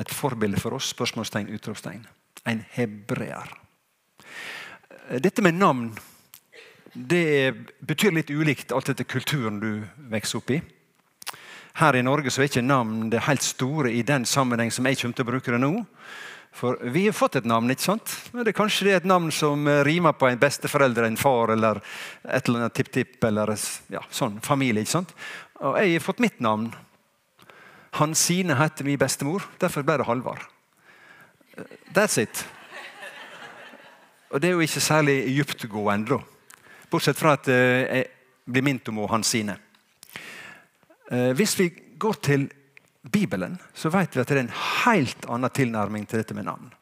Et forbilde for oss? Spørsmålstegn, utropstegn. En hebreer. Dette med navn det betyr litt ulikt alt etter kulturen du vokser opp i. Her i Norge så er ikke navn det helt store i den sammenheng som jeg kommer til å bruke det nå. For vi har fått et navn, ikke sant? Men det er kanskje det er et navn som rimer på en besteforelder, en far eller et eller annet tipp-tipp eller ja, sånn familie. ikke sant? Og jeg har fått mitt navn. Hansine heter min bestemor, derfor ble det Halvard. That's it. Og det er jo ikke særlig dyptgående, da. Bortsett fra at jeg blir minnet om Hansine. Hvis vi går til Bibelen, så vet vi at det er en helt annen tilnærming til dette med navn.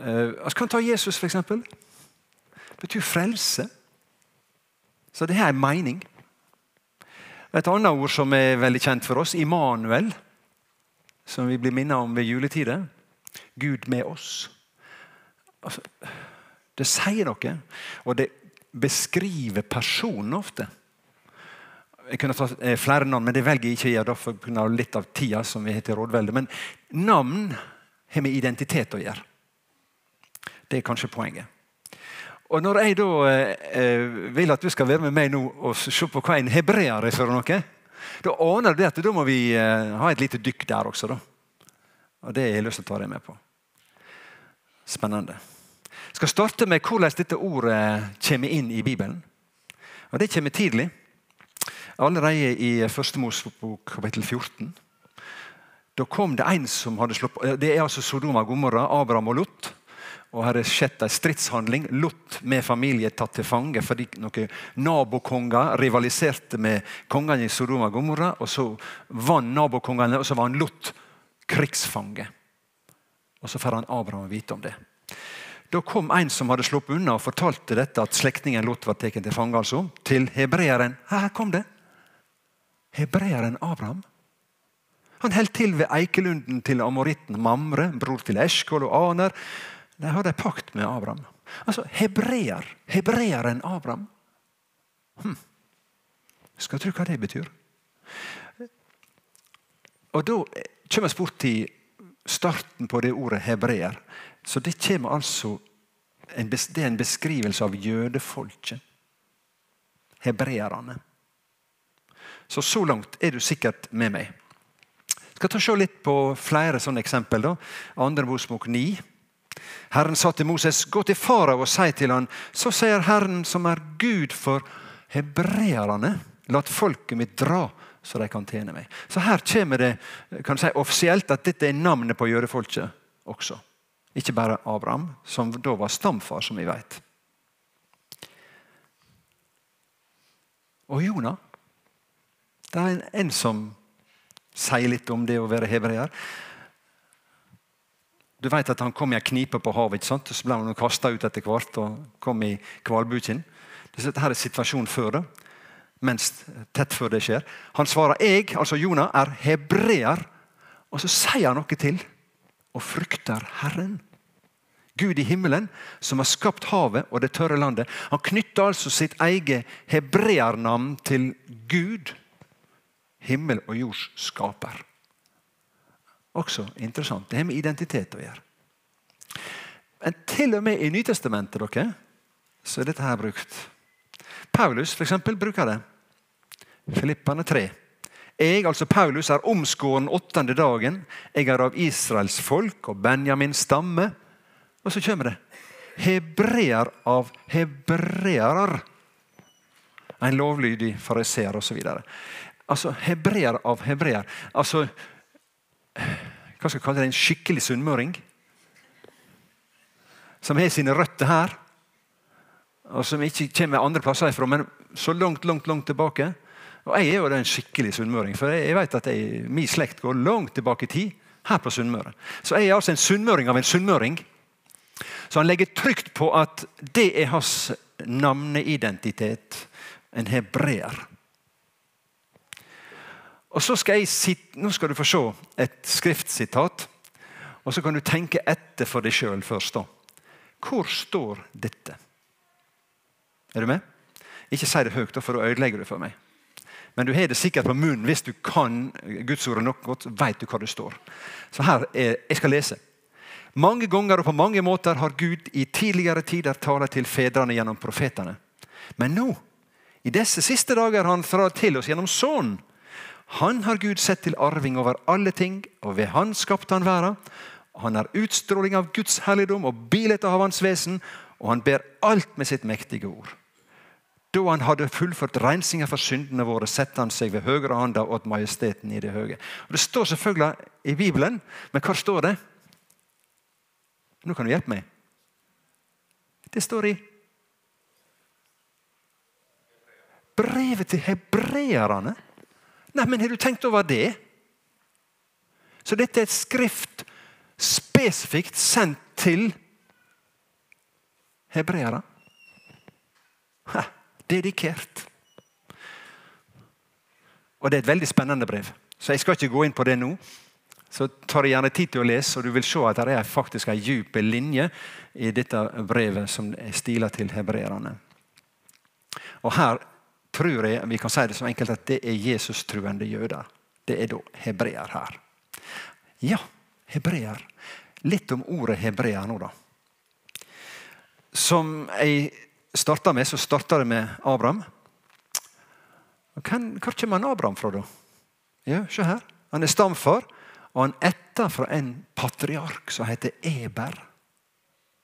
Vi kan ta Jesus, f.eks. Det betyr frelse. Så det her er mening. Et annet ord som er veldig kjent for oss, Immanuel, som vi blir minnet om ved juletider. Gud med oss. Altså, det sier noe, og det beskriver personen ofte. Jeg kunne tatt flere navn, men det velger jeg ikke å gjøre pga. litt av tida som vi har til rådvelde. Men navn har med identitet å gjøre. Det er kanskje poenget. Og Når jeg da eh, vil at du skal være med meg nå og se på hva en hebreer er for noe, da aner du at da må vi eh, ha et lite dykk der også. da. Og Det har jeg lyst til å ta deg med på. Spennende. Jeg skal starte med hvordan dette ordet kommer inn i Bibelen. Og Det kommer tidlig. Allerede i første Mosebok kapittel 14. Da kom det en som hadde slått Det er altså Sodoma Gomorra, Abraham og Lot. Og her har skjedd en stridshandling. Lot med familie tatt til fange fordi noen nabokonger rivaliserte med kongene i Sodoma og Gomorra. Og så vant nabokongene, og så var han Lot krigsfange. Og så får han Abraham vite om det. Da kom en som hadde sluppet unna og fortalte dette at slektningen Lot var tatt til fange. Altså, til hebreeren. Her kom det! Hebreeren Abraham. Han holdt til ved eikelunden til amoritten Mamre, bror til Eskol og Aner. De hadde pakt med Abraham. Altså hebreer. Hebreeren Abraham. Hm. Skal tro hva det betyr. Og Da kommer vi bort til starten på det ordet hebreer. Så det kommer altså en, det er en beskrivelse av jødefolket. Hebreerne. Så så langt er du sikkert med meg. Skal ta se litt på flere sånne eksempel. da. Andre Mosbok 9. Herren sa til Moses, gå til farao og si til han, så sier Herren som er Gud for hebreerne, la folket mitt dra, så de kan tjene meg. Så her kommer det kan si, offisielt at dette er navnet på jødefolket også. Ikke bare Abraham, som da var stamfar, som vi vet. Og Jonah. Det er en, en som sier litt om det å være hebreer. Du vet at Han kom i en knipe på havet, ikke sant? så ble han kasta ut etter hvert og kom i hvalbuken. Dette er situasjonen før det, mens tett før det skjer. Han svarer jeg, altså Jonah, er hebreer. Og så sier han noe til. Og frykter Herren. Gud i himmelen, som har skapt havet og det tørre landet. Han knytter altså sitt eget hebreernavn til Gud, himmel og jords skaper. Også interessant. Det har med identitet å gjøre. Men til og med i Nytestamentet dere, så er dette her brukt. Paulus for eksempel, bruker det. Filippane 3. Jeg, altså Paulus, er omskåren åttende dagen. Jeg er av Israels folk og Benjamins stamme. Og så kommer det. Hebreer av hebreerer. En lovlydig fariseer osv. Altså hebreer av hebreer. Altså hva skal jeg kalle det, en skikkelig sunnmøring. Som har sine røtter her, og som ikke kommer andre plasser ifra, men så langt, langt, langt tilbake. Og Jeg er jo en skikkelig sunnmøring, for jeg vet at jeg, min slekt går langt tilbake i tid. her på Sunnmøre. Så jeg er altså en sunnmøring av en sunnmøring. Så han legger trygt på at det er hans navneidentitet. En hebreer. Og så skal jeg, Nå skal du få se et skriftsitat. Og så kan du tenke etter for deg sjøl først. da. Hvor står dette? Er du med? Ikke si det høyt, for da ødelegger du for meg. Men du har det sikkert på munnen hvis du kan Guds ord nok godt. vet du hva det står. Så her er, Jeg skal lese. Mange ganger og på mange måter har Gud i tidligere tider talt til fedrene gjennom profetene. Men nå, i disse siste dager, har han talt til oss gjennom Sønnen. Han har Gud sett til arving over alle ting, og ved Han skapte han verden. Han er utstråling av Guds helligdom og bildet av hans vesen, og han ber alt med sitt mektige ord. Da han hadde fullført rensinga for syndene våre, satte han seg ved høyre hånda åt majesteten i det høye. Det står selvfølgelig i Bibelen, men hva står det? Nå kan du hjelpe meg. Det står i brevet til hebreerne. Nei, men har du tenkt over det? Så dette er et skrift spesifikt sendt til hebreere. Dedikert. Og det er et veldig spennende brev. Så jeg skal ikke gå inn på det nå. Så tar jeg gjerne tid til å lese, og du vil se at det er faktisk en dyp linje i dette brevet som er stila til hebreerne. Og her tror jeg vi kan si det så enkelt at det er Jesus-truende jøder. Det er da hebreer her. Ja, hebreer. Litt om ordet hebreer nå, da. Som jeg starta med, så starta det med Abraham. Hvor kommer Abraham fra, da? Ja, se her. Han er stamfar, og han etter fra en patriark som heter Eber.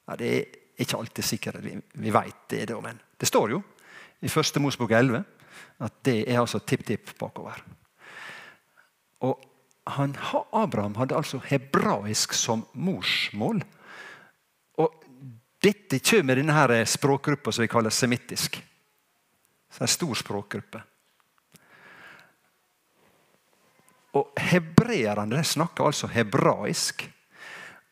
Ja, det er ikke alltid sikkert vi, vi veit det, da, men det står jo i første Mosbok 11 at det er altså tipp-tipp bakover. Og han, Abraham hadde altså hebraisk som morsmål. Og dette kommer med denne språkgruppa som vi kaller semittisk. Så det er en stor språkgruppe. Og Hebreerne snakker altså hebraisk.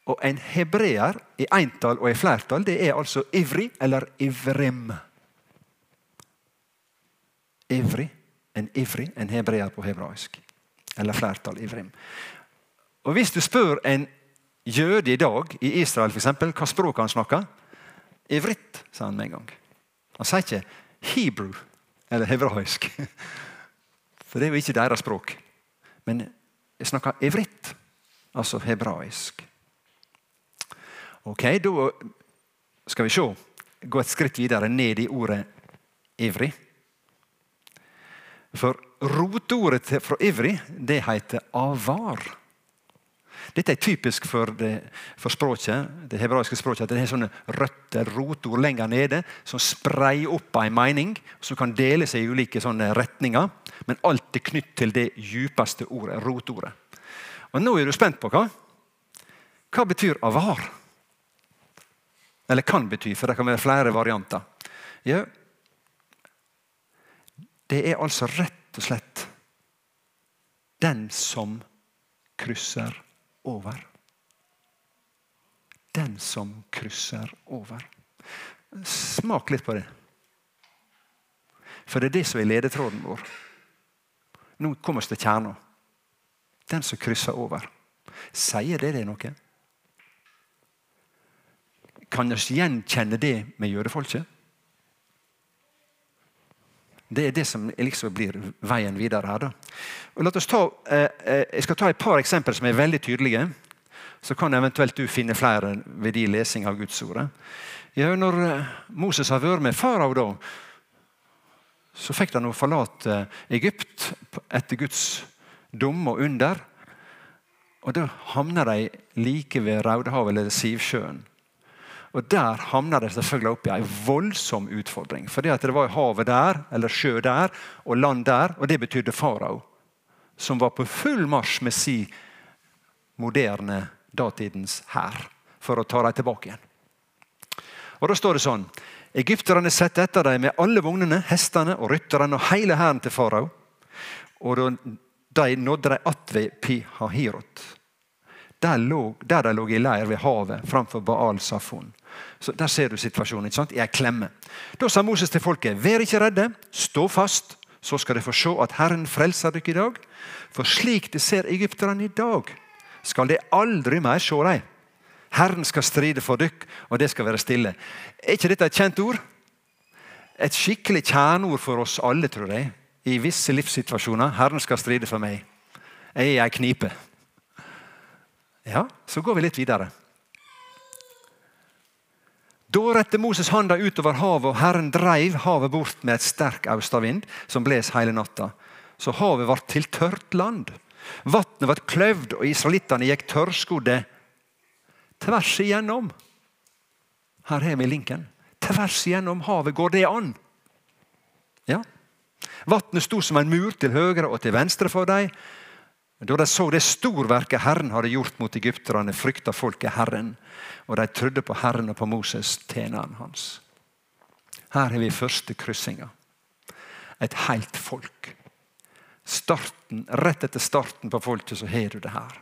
Og en hebreer i entall og i flertall det er altså ivri eller ivrim. Ivri, en ivrig, en hebreer på hebraisk. Eller flertall ivrim. Og Hvis du spør en jøde i dag i Israel for eksempel, hva språk han snakker Ivritt, sa han med en gang. Han sier ikke hebrew eller hebraisk. For det er jo ikke deres språk. Men jeg snakker ivritt, altså hebraisk. Ok, Da skal vi se. Gå et skritt videre ned i ordet ivrig. For rotordet fra ivrig, det heter avar. Dette er typisk for, det, for språket, det hebraiske språket. at Det er sånne røtter, rotord lenger nede, som spreier opp en mening. Som kan dele seg i ulike retninger. Men alltid knytt til det djupeste ordet, rotordet. Og Nå er du spent på hva? Hva betyr avar? Eller kan bety, for det kan være flere varianter. Ja, det er altså rett og slett den som krysser over. Den som krysser over. Smak litt på det. For det er det som er ledetråden vår. Nå kommer vi til kjerna. Den som krysser over. Sier det det noe? Kan vi gjenkjenne det med jødefolket? Det er det som liksom blir veien videre her. la oss ta, eh, eh, jeg skal ta et par eksempler som er veldig tydelige. Så kan eventuelt du finne flere ved din lesing av Guds ord. Ja, når eh, Moses har vært med farao, da, så fikk han forlate Egypt etter Guds dom og under. Og Da havner de like ved Raudehavet eller Sivsjøen. Og Der havna de selvfølgelig opp i en voldsom utfordring. For det var havet der, eller sjø der, og land der. Og det betydde farao. Som var på full marsj med si moderne datidens hær for å ta dem tilbake igjen. Og Da står det sånn Egypterne sette etter dem med alle vognene, hestene og rytterne og hele hæren til farao. Og da de nådde de att ved Pihahirot. Der, lå, der de lå i leir ved havet framfor Baal Safon. Så Der ser du situasjonen. ikke sant? I ei klemme. Da sa Moses til folket, vær ikke redde, stå fast, så skal dere få se at Herren frelser dere i dag. For slik det ser egypterne i dag, skal de aldri mer se dem. Herren skal stride for dere, og det skal være stille. Er ikke dette et kjent ord? Et skikkelig kjerneord for oss alle, tror jeg. I visse livssituasjoner. Herren skal stride for meg. Jeg er i ei knipe. Ja, så går vi litt videre. Da rette Moses handa utover havet, og Herren dreiv havet bort med et sterk austavind som bles hele natta. Så havet ble til tørt land. Vannet ble kløvd, og israelittene gikk tørrskodde tvers igjennom. Her har vi linken. Tvers igjennom havet. Går det an? Ja. Vannet sto som en mur til høyre og til venstre for dem. Da de så det storverket Herren hadde gjort mot egypterne, frykta folket Herren. Og de trodde på Herren og på Moses, tjeneren hans. Her har vi første kryssinga. Et helt folk. Starten, Rett etter starten på folket så har du det her.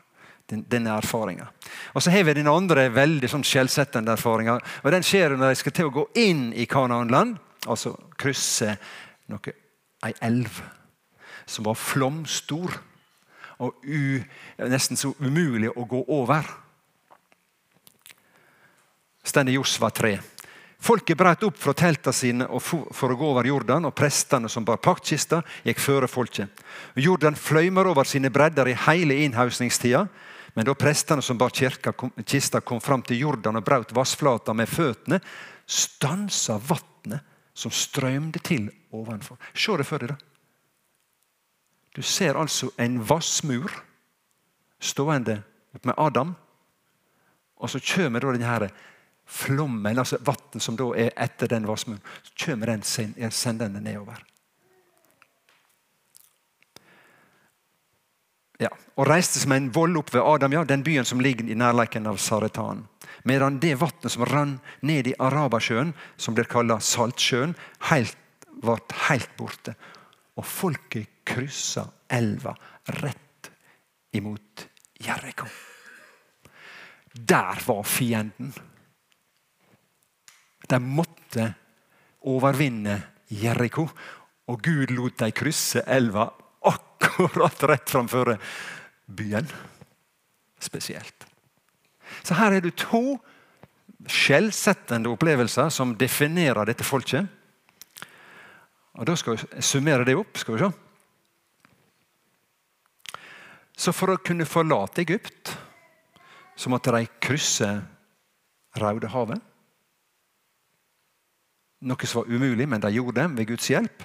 Den, denne erfaringa. Og så har vi den andre veldig sånn skjellsettende erfaringa. Og den skjer når de skal til å gå inn i Kanaanland. Altså krysse noe, ei elv som var flomstor og u, nesten så umulig å gå over. Stender Josva 3. Folket brøt opp fra teltene sine for å gå over Jordan, og prestene som bar paktkista, gikk føre folket. Jordan fløymer over sine bredder i hele innhausningstida. Men da prestene som bar kirka, kista, kom fram til Jordan og brøt vassflata med føttene, stansa vannet som strømde til ovenfor. Se det for da. Du ser altså en vassmur stående med Adam. Og så kommer da denne flommen, altså vann som da er etter den vassmuren, så kommer den sendende nedover. Ja, og reiste som en vold opp ved Adam, ja, den byen som ligger i nærleiken av Saretan. Medan det vannet som rann ned i Arabasjøen, som blir kalt Saltsjøen, helt, helt borte. Og folket kryssa elva rett imot Jeriko. Der var fienden. De måtte overvinne Jeriko, og Gud lot dem krysse elva akkurat rett framfor byen. Spesielt. Så her er det to skjellsettende opplevelser som definerer dette folket. Og Da skal vi summere det opp. skal vi se. Så for å kunne forlate Egypt så måtte de krysse Raudehavet. Noe som var umulig, men de gjorde det ved Guds hjelp.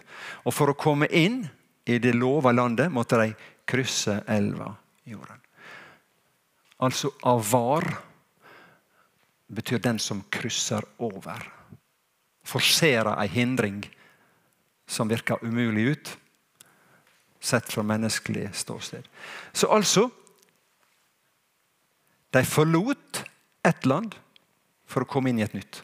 Og for å komme inn i det lova landet måtte de krysse elva jorden. Altså avar betyr den som krysser over. Forserer ei hindring som virker umulig ut sett fra menneskelig ståsted. Så altså De forlot ett land for å komme inn i et nytt.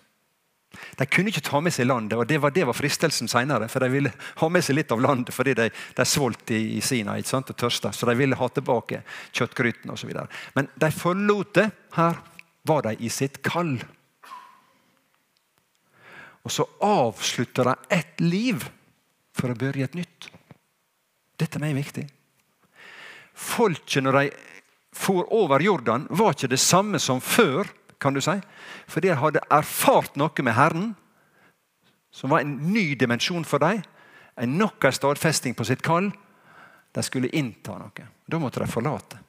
De kunne ikke ta med seg landet, og det var, det var fristelsen senere. For de ville ha med seg litt av landet fordi de, de svolt i, i Sina ikke sant, og tørsta. Så de ville ha tilbake kjøttgrytene osv. Men de forlot det. Her var de i sitt kall. Og så avslutter de ett liv for å begynne et nytt. Dette er meg viktig. Folket når de for over Jordan, var ikke det samme som før. kan du si. For de hadde erfart noe med Herren som var en ny dimensjon for dem. En nok en stadfesting på sitt kall. De skulle innta noe. Da måtte de forlate.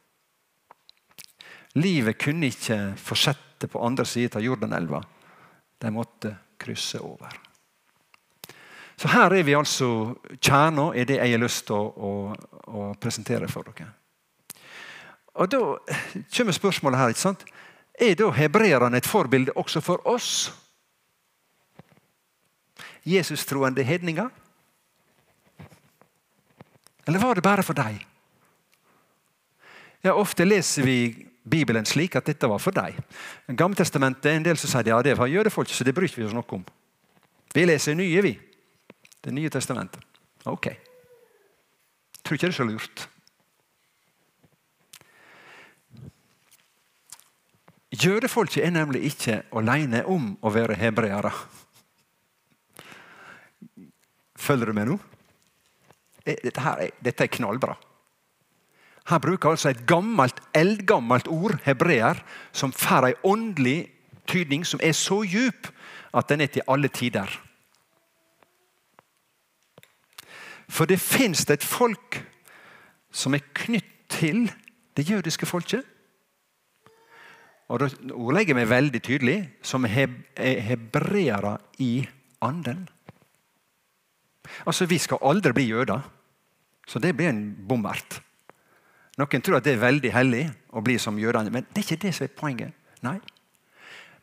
Livet kunne ikke fortsette på andre siden av Jordanelva. De måtte krysse over. Så her er vi altså kjerna i det jeg har lyst til å, å, å, presentere for dere. Og Da kommer spørsmålet her. ikke sant? Er da hebreerne et forbilde også for oss? Jesus-troende hedninger? Eller var det bare for deg? Ja, Ofte leser vi Bibelen slik at dette var for deg. Gammeltestamentet er en del som sier ja, det var jødefolk, så det bryr vi oss noe om. Vi leser nye, vi. Det nye testamentet. Ok. Jeg tror ikke det er så lurt. Jødefolket er nemlig ikke alene om å være hebreere. Følger du med nå? Eh, dette, her, dette er knallbra. Her bruker altså et gammelt, eldgammelt ord, hebreer, som får en åndelig tydning som er så djup at den er til alle tider. For det fins et folk som er knytt til det jødiske folket. Og Da ordlegger jeg meg veldig tydelig som hebreere i anden. Altså, Vi skal aldri bli jøder, så det blir en bommert. Noen tror at det er veldig hellig å bli som jødene, men det er ikke det som er poenget. Nei.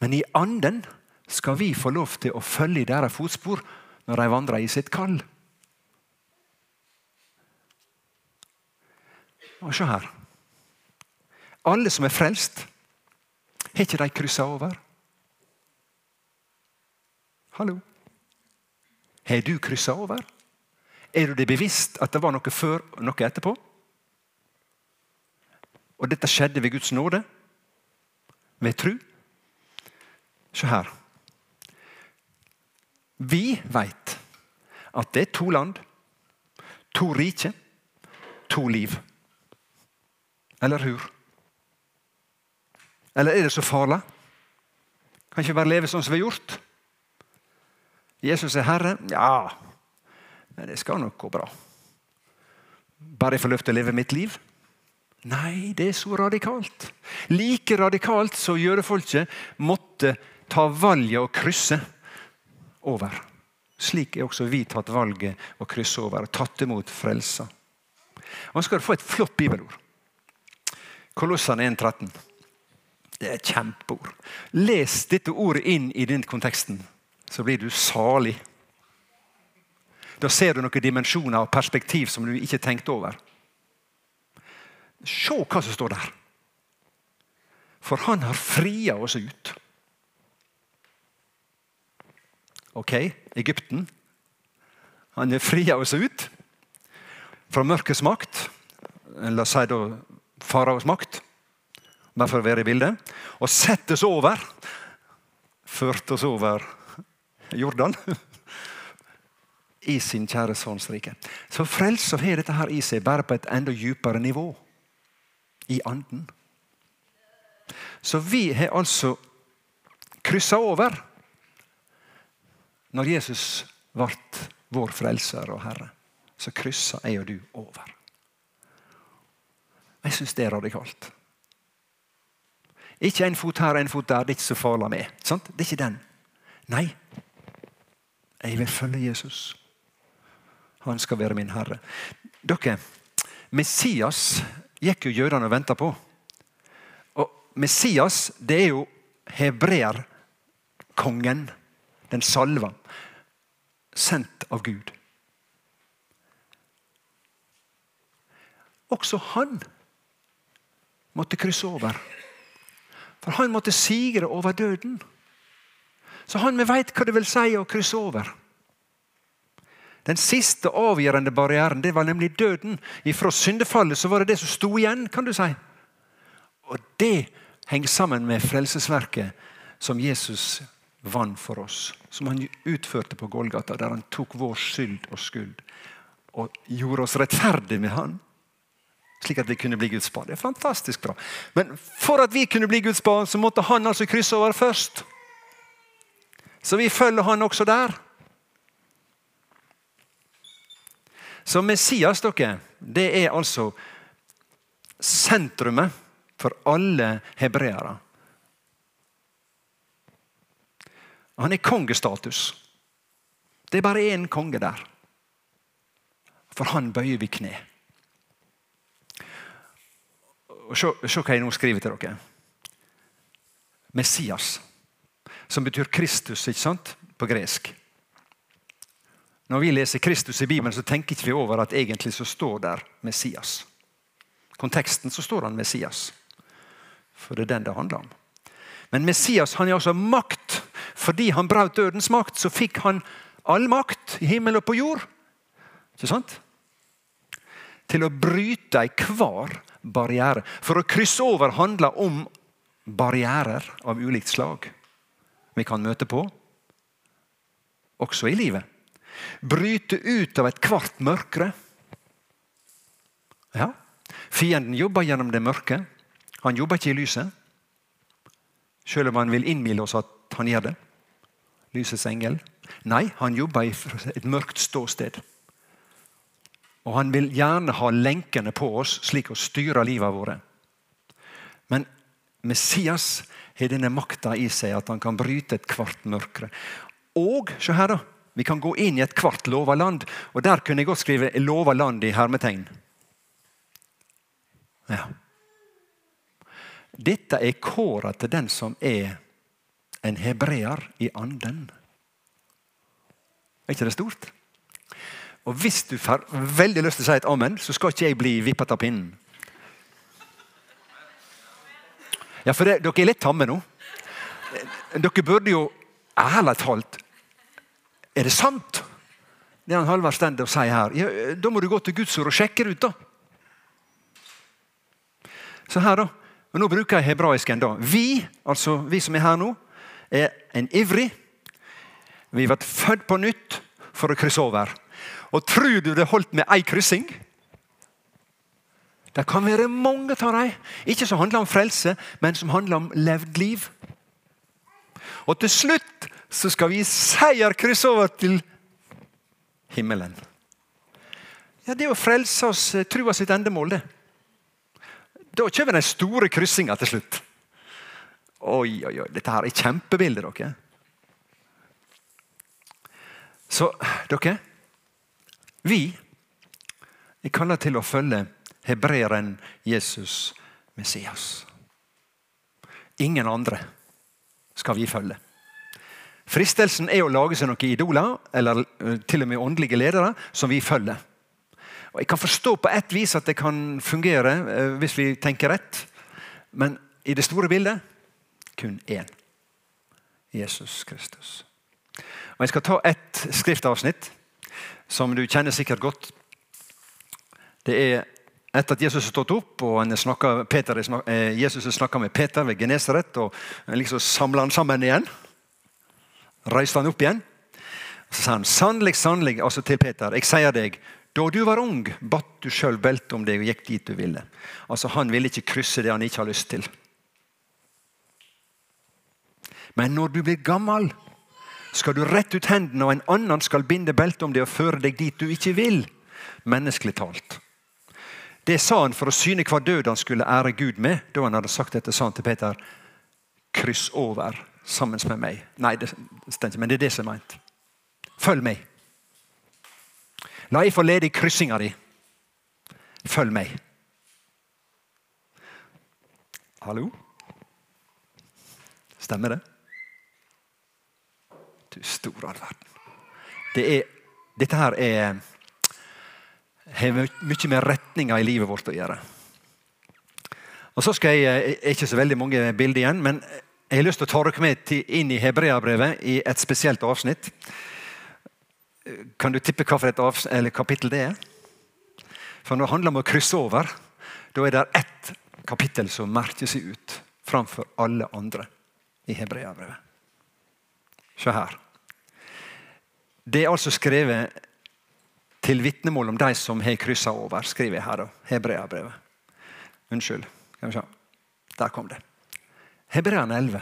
Men i anden skal vi få lov til å følge i deres fotspor når de vandrer i sitt kall. Og se her. Alle som er frelst, har ikke de kryssa over? Hallo? Har du kryssa over? Er du det bevisst at det var noe før og noe etterpå? Og dette skjedde ved Guds nåde? Ved tru? Se her. Vi veit at det er to land, to rike, to liv. Eller hur? Eller er det så farlig? Kan ikke bare leve sånn som vi har gjort? Jesus er Herre. Ja, men det skal nok gå bra. Bare jeg får lov til å leve mitt liv? Nei, det er så radikalt. Like radikalt som jødefolket måtte ta valget å krysse over. Slik er også vi tatt valget å krysse over og tatt imot frelsa. Nå skal du få et flott bibelord. Kolossene 1,13. Det er et kjempeord. Les dette ordet inn i den konteksten, så blir du salig. Da ser du noen dimensjoner og perspektiv som du ikke tenkte over. Se hva som står der. For han har fria oss ut. Ok, Egypten. Han har fria oss ut fra mørkets makt. La oss si da faraos makt, å være i bildet. Og sett oss over. Ført oss over Jordan. I sin kjære sønns rike. Så frelsa har dette her i seg, bare på et enda dypere nivå. I anden. Så vi har altså kryssa over når Jesus ble vår frelser og herre. Så kryssa jeg og du over. Jeg syns det er radikalt. Ikke en fot her og en fot der. Det er ikke så farlig med. Sant? Det er ikke den. Nei. Jeg vil følge Jesus. Han skal være min herre. Dere, Messias gikk jo jødene og venta på. Og Messias det er jo hebreerkongen, den salva, sendt av Gud. Også han måtte krysse over. For han måtte sigre over døden. Så han vi veit hva det vil si å krysse over. Den siste avgjørende barrieren det var nemlig døden. Fra syndefallet så var det det som sto igjen. kan du si. Og det henger sammen med frelsesverket som Jesus vant for oss. Som han utførte på Golgata, der han tok vår skyld og skuld. Og gjorde oss rettferdige med han slik at vi kunne bli Guds barn. Det er fantastisk bra. Men for at vi kunne bli Guds barn, så måtte han altså krysse over først. Så vi følger han også der. Så Messias dere, det er altså sentrumet for alle hebreere. Han er kongestatus. Det er bare én konge der. For han bøyer vi kne. Og se, se hva jeg nå skriver til dere. Messias, som betyr Kristus ikke sant? på gresk. Når vi leser Kristus i Bibelen, så tenker ikke vi over at egentlig så står der Messias. I konteksten så står han Messias. For det er den det handler om. Men Messias han er altså makt. Fordi han brøt dødens makt, så fikk han all makt i himmel og på jord. Ikke sant? Til å bryte enhver barriere. For å krysse over handler om barrierer av ulikt slag vi kan møte på, også i livet. Bryte ut av et kvart mørke. Ja, Fienden jobber gjennom det mørke. Han jobber ikke i lyset. Selv om han vil innbille oss at han gjør det. Lysets engel. Nei, han jobber i et mørkt ståsted. Og han vil gjerne ha lenkene på oss, slik å styre livet våre. Men Messias har denne makta i seg at han kan bryte et kvart mørke. Og se her da, vi kan gå inn i et kvart lova land. Og der kunne jeg godt skrive 'lova land' i hermetegn. Ja. Dette er kåra til den som er en hebreer i anden. Er ikke det stort? Og hvis du får veldig lyst til å si et amen, så skal ikke jeg bli vippet av pinnen. Ja, for det, Dere er litt tamme nå. Dere burde jo ærlig talt Er det sant, det han Halvard står og sier her? Ja, da må du gå til Guds ord og sjekke det ut. da. Så her da, og Nå bruker jeg hebraisken. da. Vi altså vi som er her nå, er en ivrig. Vi har vært født på nytt for å krysse over. Og tror du det holdt med ei kryssing? Det kan være mange av dem. Ikke som handler om frelse, men som handler om levd liv. Og til slutt så skal vi seier krysse over til himmelen. Ja, Det er å frelse oss, eh, trua sitt endemål, det. Da kommer den store kryssinga til slutt. Oi, oi, oi. Dette her er kjempebilder, dere. Så dere Vi er kalla til å følge hebreeren Jesus Messias. Ingen andre skal vi følge. Fristelsen er å lage seg noen idoler, eller eh, til og med åndelige ledere, som vi følger. Og Jeg kan forstå på ett vis at det kan fungere eh, hvis vi tenker rett. Men i det store bildet kun én. Jesus Kristus. Og Jeg skal ta ett skriftavsnitt som du kjenner sikkert godt. Det er etter at Jesus har stått opp og snakket, Peter, eh, Jesus har snakka med Peter ved Genesaret og liksom samla han sammen igjen. Reiste han opp igjen. Så sa han sannelig, sannelig altså til Peter, jeg sier deg, da du var ung, batt du sjøl beltet om deg og gikk dit du ville. Altså Han ville ikke krysse det han ikke har lyst til. Men når du blir gammel, skal du rette ut hendene, og en annen skal binde beltet om deg og føre deg dit du ikke vil. Menneskelig talt. Det sa han for å syne hva død han skulle ære Gud med. Da han hadde sagt dette, sa han til Peter, kryss over sammen med meg. Nei, det stemmer ikke, men det er det som er meint. Følg meg. La jeg få lede i kryssinga di. Følg meg. Hallo? Stemmer det? Du store all verden. Det er, dette her er har mye med retninga i livet vårt å gjøre. Og så skal jeg, er ikke så veldig mange bilder igjen, men jeg har lyst til å ta dere med inn i Hebreabrevet i et spesielt avsnitt. Kan du tippe hva for et kapittel det er? For Når det handler om å krysse over, da er det ett kapittel som merker seg ut framfor alle andre i Hebreabrevet. Se her. Det er altså skrevet til vitnemål om de som har kryssa over, skriver jeg her. Hebreabrevet. Unnskyld. Skal vi se. Der kom det. Hebreane 11.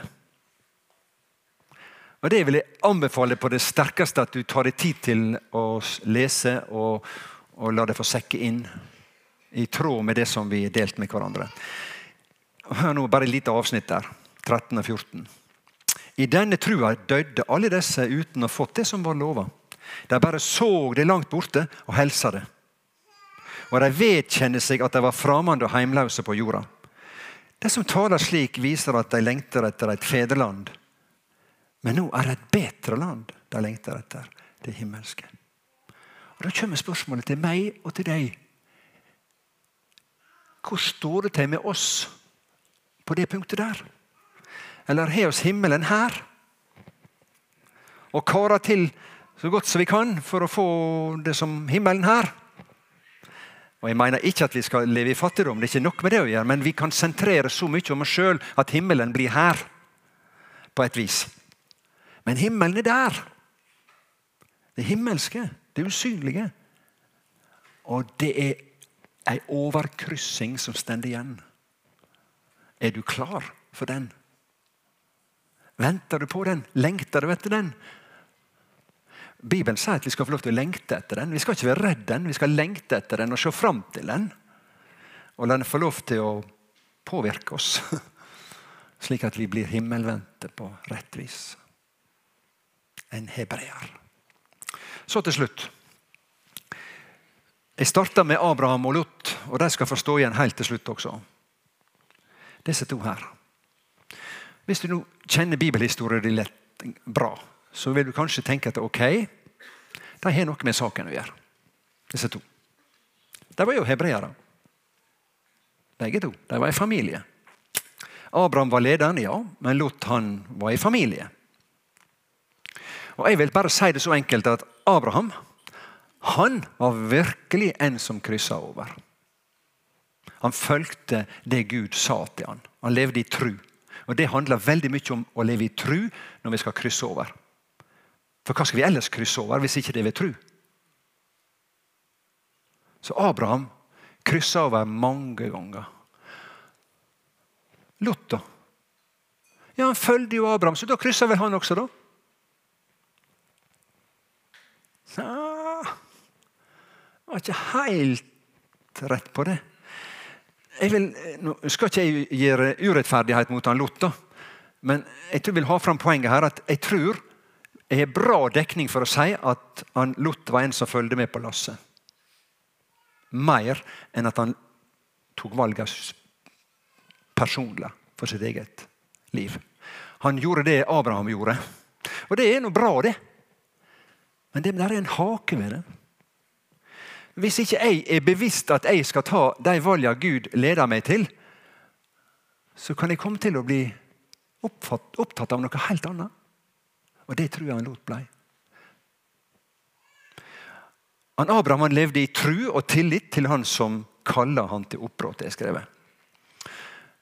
Og Det vil jeg anbefale på det sterkeste at du tar deg tid til å lese og, og la det få sekke inn. I tråd med det som vi har delt med hverandre. Hør nå bare et lite avsnitt der. 13 og 14. I denne trua døde alle disse uten å ha fått det som var lova. De bare så det langt borte og helsa det. Og de vedkjenner seg at de var framande og heimløse på jorda. De som taler slik, viser at de lengter etter et fedreland men nå er det et bedre land de lengter etter. Det himmelske. Og Da kommer spørsmålet til meg og til deg. Hvor står det til med oss på det punktet der? Eller har oss himmelen her? Og karer til så godt som vi kan for å få det som himmelen her? Og jeg mener ikke at vi skal leve i fattigdom, det er ikke nok med det å gjøre, men vi kan sentrere så mye om oss sjøl at himmelen blir her. På et vis. Men himmelen er der. Det himmelske, det usynlige. Og det er ei overkryssing som stender igjen. Er du klar for den? Venter du på den? Lengter du etter den? Bibelen sier at vi skal få lov til å lengte etter den. Vi skal ikke være redd den, vi skal lengte etter den og se fram til den. Og la den få lov til å påvirke oss, slik at vi blir himmelvendte på rett vis. En hebreer. Så til slutt. Jeg starta med Abraham og Lot, og de skal få stå igjen helt til slutt også. Disse to her. Hvis du nå kjenner bibelhistorien din lett bra, så vil du kanskje tenke at ok, de har noe med saken å gjøre. Disse to. De var jo hebreere. Begge to. De var i familie. Abraham var lederen, ja, men Lot han var i familie. Og Jeg vil bare si det så enkelt at Abraham han var virkelig en som kryssa over. Han fulgte det Gud sa til han. Han levde i tru. Og Det handler veldig mye om å leve i tru når vi skal krysse over. For hva skal vi ellers krysse over hvis ikke det er ved tru? Så Abraham kryssa over mange ganger. Lot, da? Ja, Han følger jo Abraham, så da kryssa vel han også, da? Ja, jeg var ikke helt rett på det. Jeg vil, nå skal ikke jeg gjøre urettferdighet mot han Lotta, men jeg tror jeg vil ha fram poenget her at jeg tror jeg har bra dekning for å si at han Lot var en som fulgte med på lasset. Mer enn at han tok valget personlig for sitt eget liv. Han gjorde det Abraham gjorde. Og det er nå bra, det. Men det der er en hake ved det. Hvis ikke jeg er bevisst at jeg skal ta de valgene Gud leder meg til, så kan jeg komme til å bli opptatt av noe helt annet. Og det tror jeg han lot blei. Han Abraham han levde i tru og tillit til han som kaller han til oppbrott. Det er.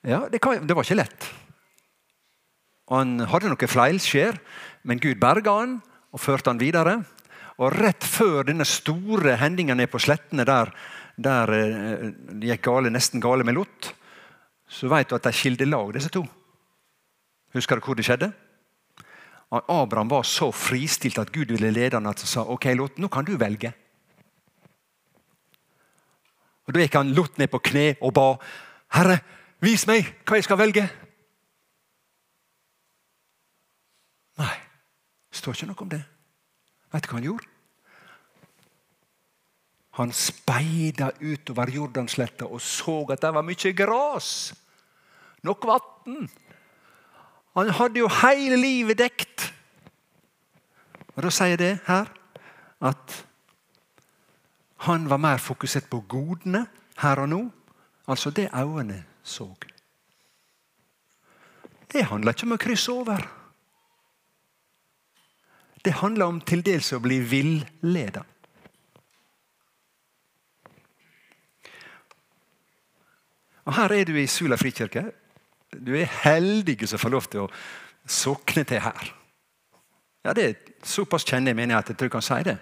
Ja, det, det, var ikke lett. Han hadde noen feilskjær, men Gud berga han og førte han videre. Og Rett før denne store hendinga nede på slettene der, der eh, det gikk gale, nesten gale med Lot, så vet du at de skilte lag, disse to. Husker du hvor det skjedde? Abraham var så fristilt at Gud ville lede ham at han sa ok, Lot, nå kan du velge. Og Da gikk han Lot ned på kne og ba. Herre, vis meg hva jeg skal velge. Nei, det står ikke noe om det. Vet du hva han gjorde? Han speida utover Jordansletta og så at det var mye gras. Nok vann. Han hadde jo hele livet dekt. Og Da sier det her at han var mer fokusert på godene her og nå. Altså det øynene så. Det handler ikke om å krysse over. Det handler om til dels å bli villeda. Og Her er du i Sula frikirke. Du er heldig som får lov til å sokne til her. Ja, det er Såpass kjenner jeg menigheten at jeg kan si det.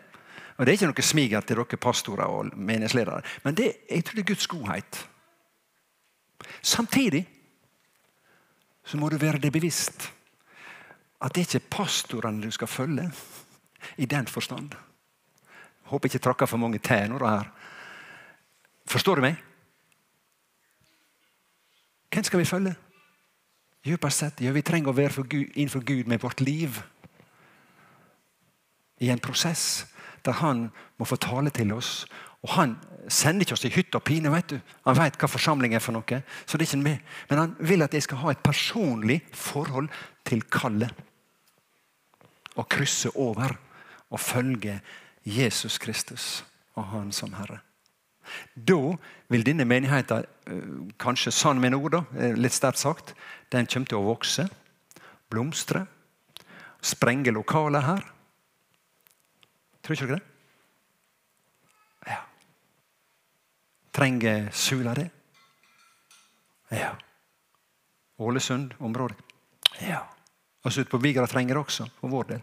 Og Det er ikke noe smiger til dere pastorer og menighetsledere, men det, jeg tror det er Guds godhet. Samtidig så må du være det bevisst at det er ikke pastorene du skal følge, i den forstand. Jeg håper ikke tråkker for mange tenorer her. Forstår du meg? Hvem skal vi følge? Dypest sett, ja, Vi trenger å være Gud, innenfor Gud med vårt liv. I en prosess der han må få tale til oss. Og Han sender ikke oss i hytte og pine. vet du. Han vet hva forsamling er for noe. så det er ikke med. Men han vil at jeg skal ha et personlig forhold til kallet. Og krysse over og følge Jesus Kristus og Han som Herre. Da vil denne menigheten, eh, kanskje sann med ord, da, litt sterkt sagt, den kommer til å vokse, blomstre, sprenge lokaler her. Tror ikke dere det? Trenger Sula det? Ja. Ålesund-området? Ja. Altså ute på Vigra trenger det også, for vår del.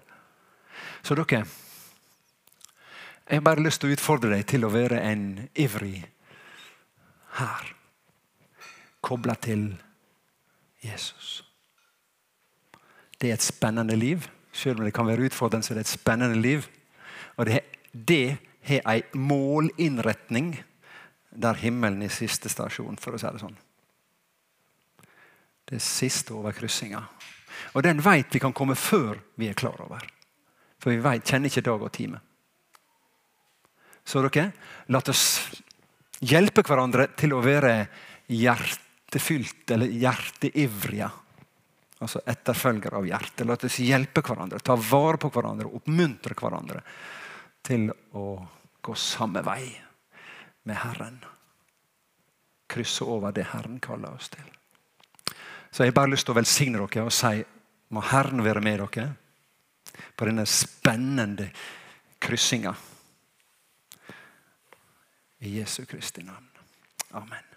Så dere, jeg har bare lyst til å utfordre deg til å være en ivrig her. Kobla til Jesus. Det er et spennende liv. Selv om det kan være utfordrende, så er det et spennende liv. Og det, det har ei målinnretning der himmelen er siste stasjon, for å si det sånn. Det er siste over kryssinga. Og den vet vi kan komme før vi er klar over. For vi vet, kjenner ikke dag og time. Så dere, la oss hjelpe hverandre til å være hjertefylt eller hjerteivrige. Altså etterfølgere av hjertet. La oss hjelpe hverandre, ta vare på hverandre, oppmuntre hverandre til å gå samme vei med Herren. Krysse over det Herren kaller oss til. Så jeg har bare lyst til å velsigne dere og si må Herren være med dere på denne spennende kryssinga. I Jesu Kristi navn. Amen.